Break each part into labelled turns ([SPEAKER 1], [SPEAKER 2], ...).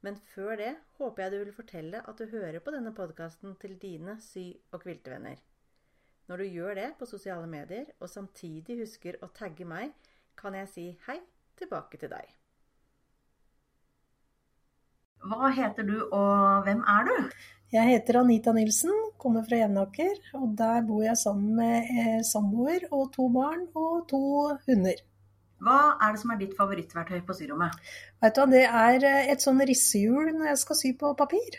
[SPEAKER 1] Men før det håper jeg du vil fortelle at du hører på denne podkasten til dine sy- og kviltevenner. Når du gjør det på sosiale medier, og samtidig husker å tagge meg, kan jeg si hei tilbake til deg.
[SPEAKER 2] Hva heter du, og hvem er du?
[SPEAKER 3] Jeg heter Anita Nilsen, kommer fra Jevnaker. Og der bor jeg sammen med eh, samboer og to barn og to hunder.
[SPEAKER 2] Hva er det som er ditt favorittverktøy på syrommet?
[SPEAKER 3] Vet du Det er eh, et sånn rissehjul når jeg skal sy på papir.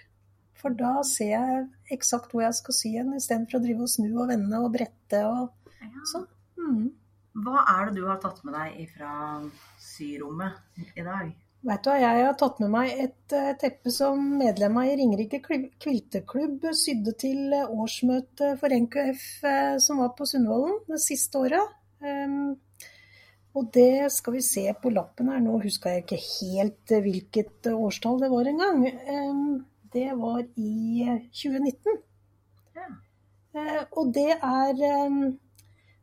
[SPEAKER 3] For da ser jeg eksakt hvor jeg skal sy hen, istedenfor å drive og snu og vende og brette og
[SPEAKER 2] Ja.
[SPEAKER 3] sånn. Mm.
[SPEAKER 2] Hva er det du har tatt med deg fra syrommet i dag?
[SPEAKER 3] Vet du hva, jeg har tatt med meg et eh, teppe som medlemmer i Ringerike kvilteklubb sydde til eh, årsmøtet for NKF eh, som var på Sundvolden det siste året. Og det skal vi se på lappen her. Nå huska jeg ikke helt eh, hvilket eh, årstall det var engang. Det var i eh, 2019.
[SPEAKER 2] Ja.
[SPEAKER 3] Eh, og det er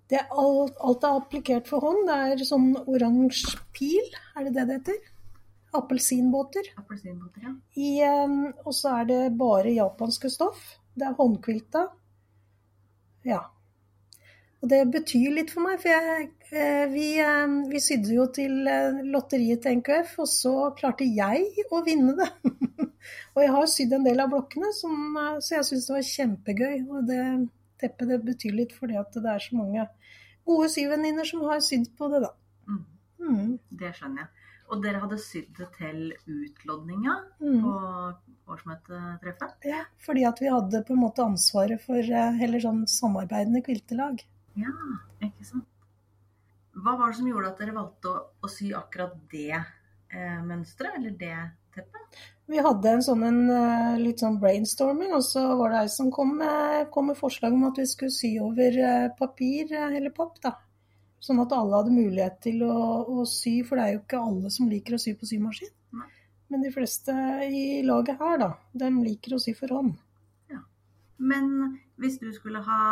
[SPEAKER 3] det er alt, alt er applikert for hånd. Det er sånn oransje pil, er det det det heter? Appelsinbåter.
[SPEAKER 2] Appelsinboter, ja.
[SPEAKER 3] I, og så er det bare japanske stoff. Det er håndkvilta. Ja. Og det betyr litt for meg, for jeg, eh, vi, eh, vi sydde jo til eh, lotteriet til NKF, og så klarte jeg å vinne det. og jeg har sydd en del av blokkene, som, så jeg syns det var kjempegøy. Og det teppet det betyr litt fordi at det er så mange gode syvenninner som har sydd på det, da.
[SPEAKER 2] Mm,
[SPEAKER 3] Mm,
[SPEAKER 2] det skjønner jeg. Og dere hadde sydd det til utlodninga
[SPEAKER 3] mm.
[SPEAKER 2] på årsmøtetreffet?
[SPEAKER 3] Ja, fordi at vi hadde på en måte ansvaret for heller sånn samarbeidende kviltelag.
[SPEAKER 2] Ja, ikke sant. Hva var det som gjorde at dere valgte å, å sy akkurat det eh, mønsteret, eller det teppet?
[SPEAKER 3] Vi hadde en sånn en, eh, litt sånn brainstorming, og så var det ei som kom med, kom med forslag om at vi skulle sy over eh, papir eh, eller papp, da. Sånn at alle hadde mulighet til å, å sy, for det er jo ikke alle som liker å sy på symaskin.
[SPEAKER 2] Nei.
[SPEAKER 3] Men de fleste i laget her, da, de liker å sy for hånd.
[SPEAKER 2] Men hvis du skulle ha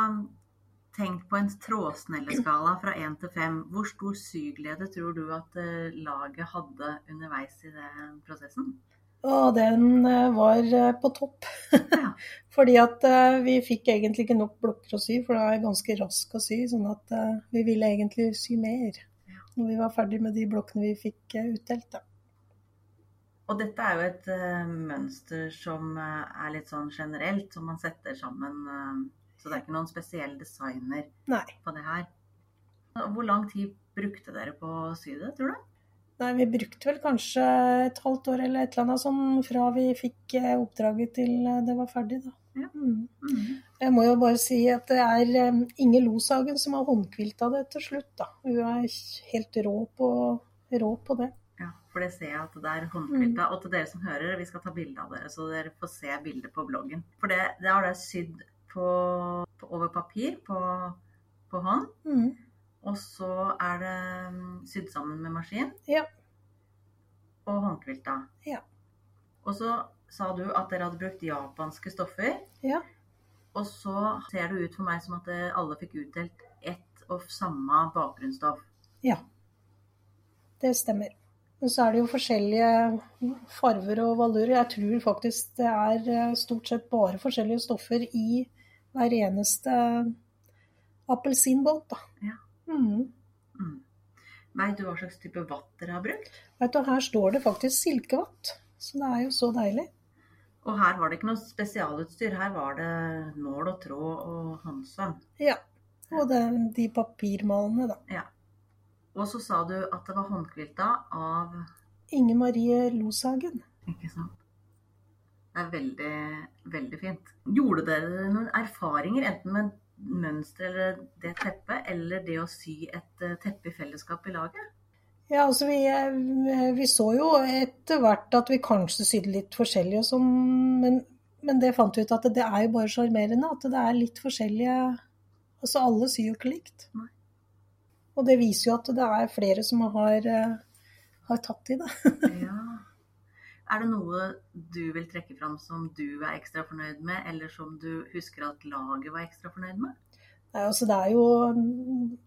[SPEAKER 2] tenkt på en trådsnelleskala fra 1 til 5, hvor stor syglede tror du at eh, laget hadde underveis i den prosessen?
[SPEAKER 3] Og den eh, var eh, på topp.
[SPEAKER 2] Ja.
[SPEAKER 3] Fordi at vi fikk egentlig ikke nok blokker å sy, for det er ganske rask å sy. Sånn at vi ville egentlig sy mer
[SPEAKER 2] Ja.
[SPEAKER 3] når vi var ferdig med de blokkene vi fikk utdelt. Da.
[SPEAKER 2] Og dette er jo et mønster som er litt sånn generelt, som man setter sammen. Så det er ikke noen spesiell designer
[SPEAKER 3] Nei.
[SPEAKER 2] på det her. Hvor lang tid brukte dere på å sy det, tror du?
[SPEAKER 3] Nei, vi brukte vel kanskje et halvt år eller et eller annet sånn fra vi fikk eh, oppdraget til eh, det var ferdig, da.
[SPEAKER 2] Ja.
[SPEAKER 3] Mm.
[SPEAKER 2] Mhm.
[SPEAKER 3] Jeg må jo bare si at det er eh, Inge Loshagen som har håndkvilta det til slutt, da. Hun er helt rå på, rå på det.
[SPEAKER 2] Ja, for det ser jeg at det er håndkvilta. Og til dere som hører, vi skal ta bilde av dere, så dere får se bildet på bloggen. For det, det har dere sydd på, på, over papir på, på hånd.
[SPEAKER 3] Mm.
[SPEAKER 2] Og så er det mm, sydd sammen med maskin.
[SPEAKER 3] Ja.
[SPEAKER 2] Og håndkvilta.
[SPEAKER 3] Ja.
[SPEAKER 2] Og så sa du at dere hadde brukt japanske stoffer.
[SPEAKER 3] Ja.
[SPEAKER 2] Og så ser det ut for meg som at alle fikk utdelt ett og samme bakgrunnsstoff.
[SPEAKER 3] Ja, det stemmer. Men så er det jo forskjellige farver og valurer. Jeg tror faktisk det er eh, stort sett bare forskjellige stoffer i hver eneste appelsinbåt, da.
[SPEAKER 2] Ja.
[SPEAKER 3] Mm.
[SPEAKER 2] Mm. Veit du hva slags type vatt dere har brukt?
[SPEAKER 3] Vet du, her står det faktisk silkevatt, så det er jo så deilig.
[SPEAKER 2] Og her var det ikke noe spesialutstyr. Her var det nål og tråd og håndsøm.
[SPEAKER 3] Ja. Og det, de papirmalene, da.
[SPEAKER 2] Ja. Og så sa du at det var håndkvilta av
[SPEAKER 3] Inge Marie Loshagen.
[SPEAKER 2] Ikke sant? Det er veldig, veldig fint. Gjorde dere noen erfaringer enten med mønster eller det teppet, eller det å sy et eh, teppe i fellesskap i laget?
[SPEAKER 3] Ja, altså vi, eh, vi så jo etter hvert at vi kanskje sydde litt forskjellig og sånn, men, men det fant vi ut at det er jo bare sjarmerende at det er litt forskjellige Altså alle syr jo ikke likt.
[SPEAKER 2] Nei.
[SPEAKER 3] Og det viser jo at det er flere som har, eh, har tatt i det.
[SPEAKER 2] Ja. Er det noe du vil trekke fram som du er ekstra fornøyd med, eller som du husker at laget var ekstra fornøyd med?
[SPEAKER 3] Nei, altså det er jo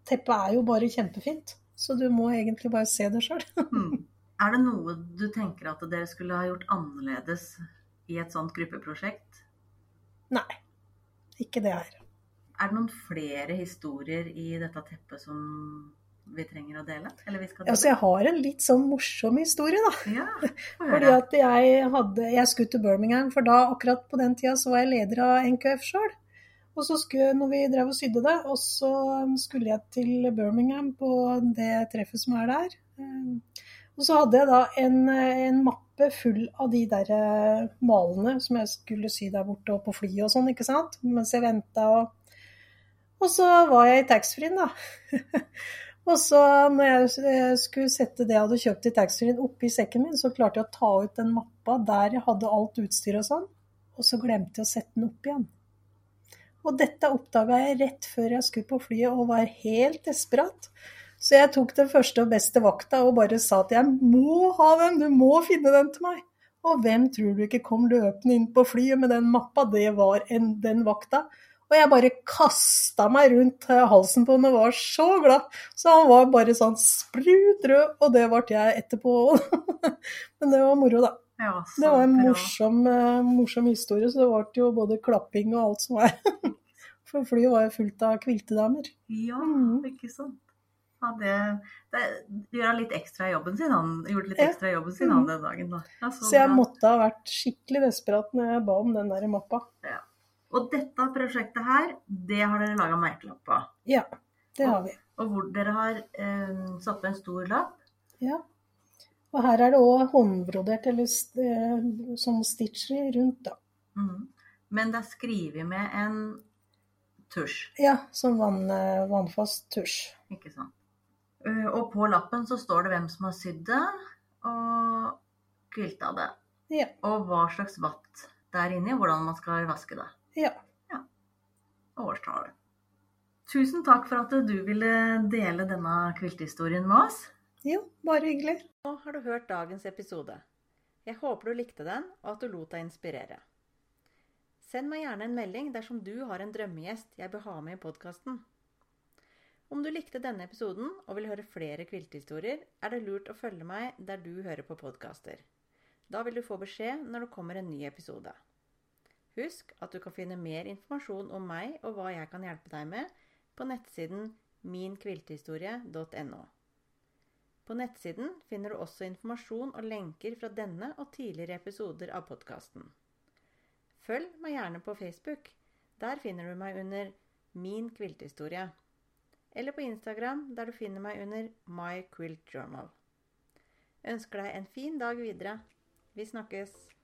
[SPEAKER 3] Teppet er jo bare kjempefint, så du må egentlig bare se det sjøl.
[SPEAKER 2] Hmm. Er det noe du tenker at dere skulle ha gjort annerledes i et sånt gruppeprosjekt?
[SPEAKER 3] Nei, ikke det her.
[SPEAKER 2] Er det noen flere historier i dette teppet som vi trenger å dele? Eller vi skal dele?
[SPEAKER 3] Altså, jeg har en litt sånn morsom historie, da.
[SPEAKER 2] Ja,
[SPEAKER 3] Fordi at jeg hadde Jeg skulle til Birmingham, for da akkurat på den tida så var jeg leder av NKF sjøl. Og så skulle, når vi drev og sydde det, og så skulle jeg til Birmingham på det treffet som er der. Eh, Og så hadde jeg da en, en mappe full av de der eh, malene som jeg skulle sy der borte og på flyet og sånn, ikke sant. Mens jeg venta og Og så var jeg i taxfree-en, da. Og så når jeg eh, skulle sette det jeg hadde kjøpt i taxfree-en oppi sekken min, så klarte jeg å ta ut den mappa der jeg hadde alt utstyr og sånn, og så glemte jeg å sette den opp igjen. Og dette oppdaga jeg rett før jeg skulle på flyet og var helt desperat. Så jeg tok den første og beste vakta og bare sa at jeg må ha den, du må finne den til meg. Og hvem tror du ikke kom løpende inn på flyet med den mappa? Det var en, den vakta. Og jeg bare kasta meg rundt halsen på ham og var så glad. Så han var bare sånn sprut rød, og det ble jeg etterpå òg. Men det var moro, da.
[SPEAKER 2] Ja,
[SPEAKER 3] Det var en morsom, eh, morsom historie, så det ble jo både klapping og alt som var. For flyet var jo fullt av kviltedamer.
[SPEAKER 2] Ja,
[SPEAKER 3] Mm.
[SPEAKER 2] ikke sant. Ja, det, det gjør han litt ekstra jobben sin, han gjorde litt ekstra jobben sin han den dagen. Da. Ja, så
[SPEAKER 3] Så jeg måtte ha vært skikkelig desperat når jeg ba om den der mappa.
[SPEAKER 2] Og dette prosjektet her, det har dere laga merkelapp på.
[SPEAKER 3] Ja, det har vi.
[SPEAKER 2] Og hvor dere har eh, satt på en stor lapp.
[SPEAKER 3] Ja. Og her er det òg håndbrodert, eller eh, sånn stitcher rundt, da.
[SPEAKER 2] Mm. Men det er skrevet med en tusj,
[SPEAKER 3] Ja, sånn vann, eh, vannfast tusj.
[SPEAKER 2] ikke sant. Eh, Og på lappen så står det hvem som har sydd det, og kvilta det.
[SPEAKER 3] Ja.
[SPEAKER 2] Og hva slags vatt det er inni, hvordan man skal vaske det.
[SPEAKER 3] Ja.
[SPEAKER 2] Og årstallet. Tusen takk for at du ville dele denne kviltehistorien med oss.
[SPEAKER 3] Jo, bare hyggelig.
[SPEAKER 1] Nå har du hørt dagens episode. Jeg håper du likte den, og at du lot deg inspirere. Send meg gjerne en melding dersom du har en drømmegjest jeg bør ha med i podkasten. Om du likte denne episoden og vil høre flere kviltehistorier, er det lurt å følge meg der du hører på podkaster. Da vil du få beskjed når det kommer en ny episode. Husk at du kan finne mer informasjon om meg og hva jeg kan hjelpe deg med, på nettsiden minkviltehistorie.no. På nettsiden finner du også informasjon og lenker fra denne og tidligere episoder av podkasten. Følg meg gjerne på Facebook. Der finner du meg under Min kviltehistorie. Eller på Instagram, der du finner meg under My Quilt Journal. Ønsker deg en fin dag videre. Vi snakkes!